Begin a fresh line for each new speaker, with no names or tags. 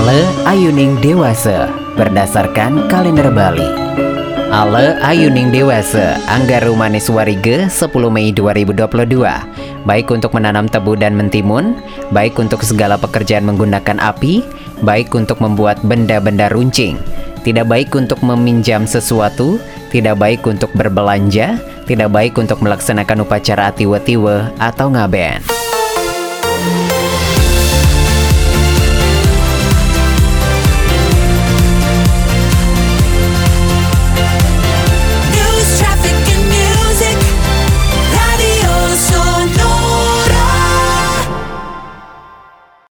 Ale Ayuning Dewasa berdasarkan kalender Bali. Ale Ayuning Dewasa Anggaru Maniswarige 10 Mei 2022 Baik untuk menanam tebu dan mentimun Baik untuk segala pekerjaan menggunakan api Baik untuk membuat benda-benda runcing. Tidak baik untuk meminjam sesuatu Tidak baik untuk berbelanja Tidak baik untuk melaksanakan upacara atiwa-tiwa atau ngaben.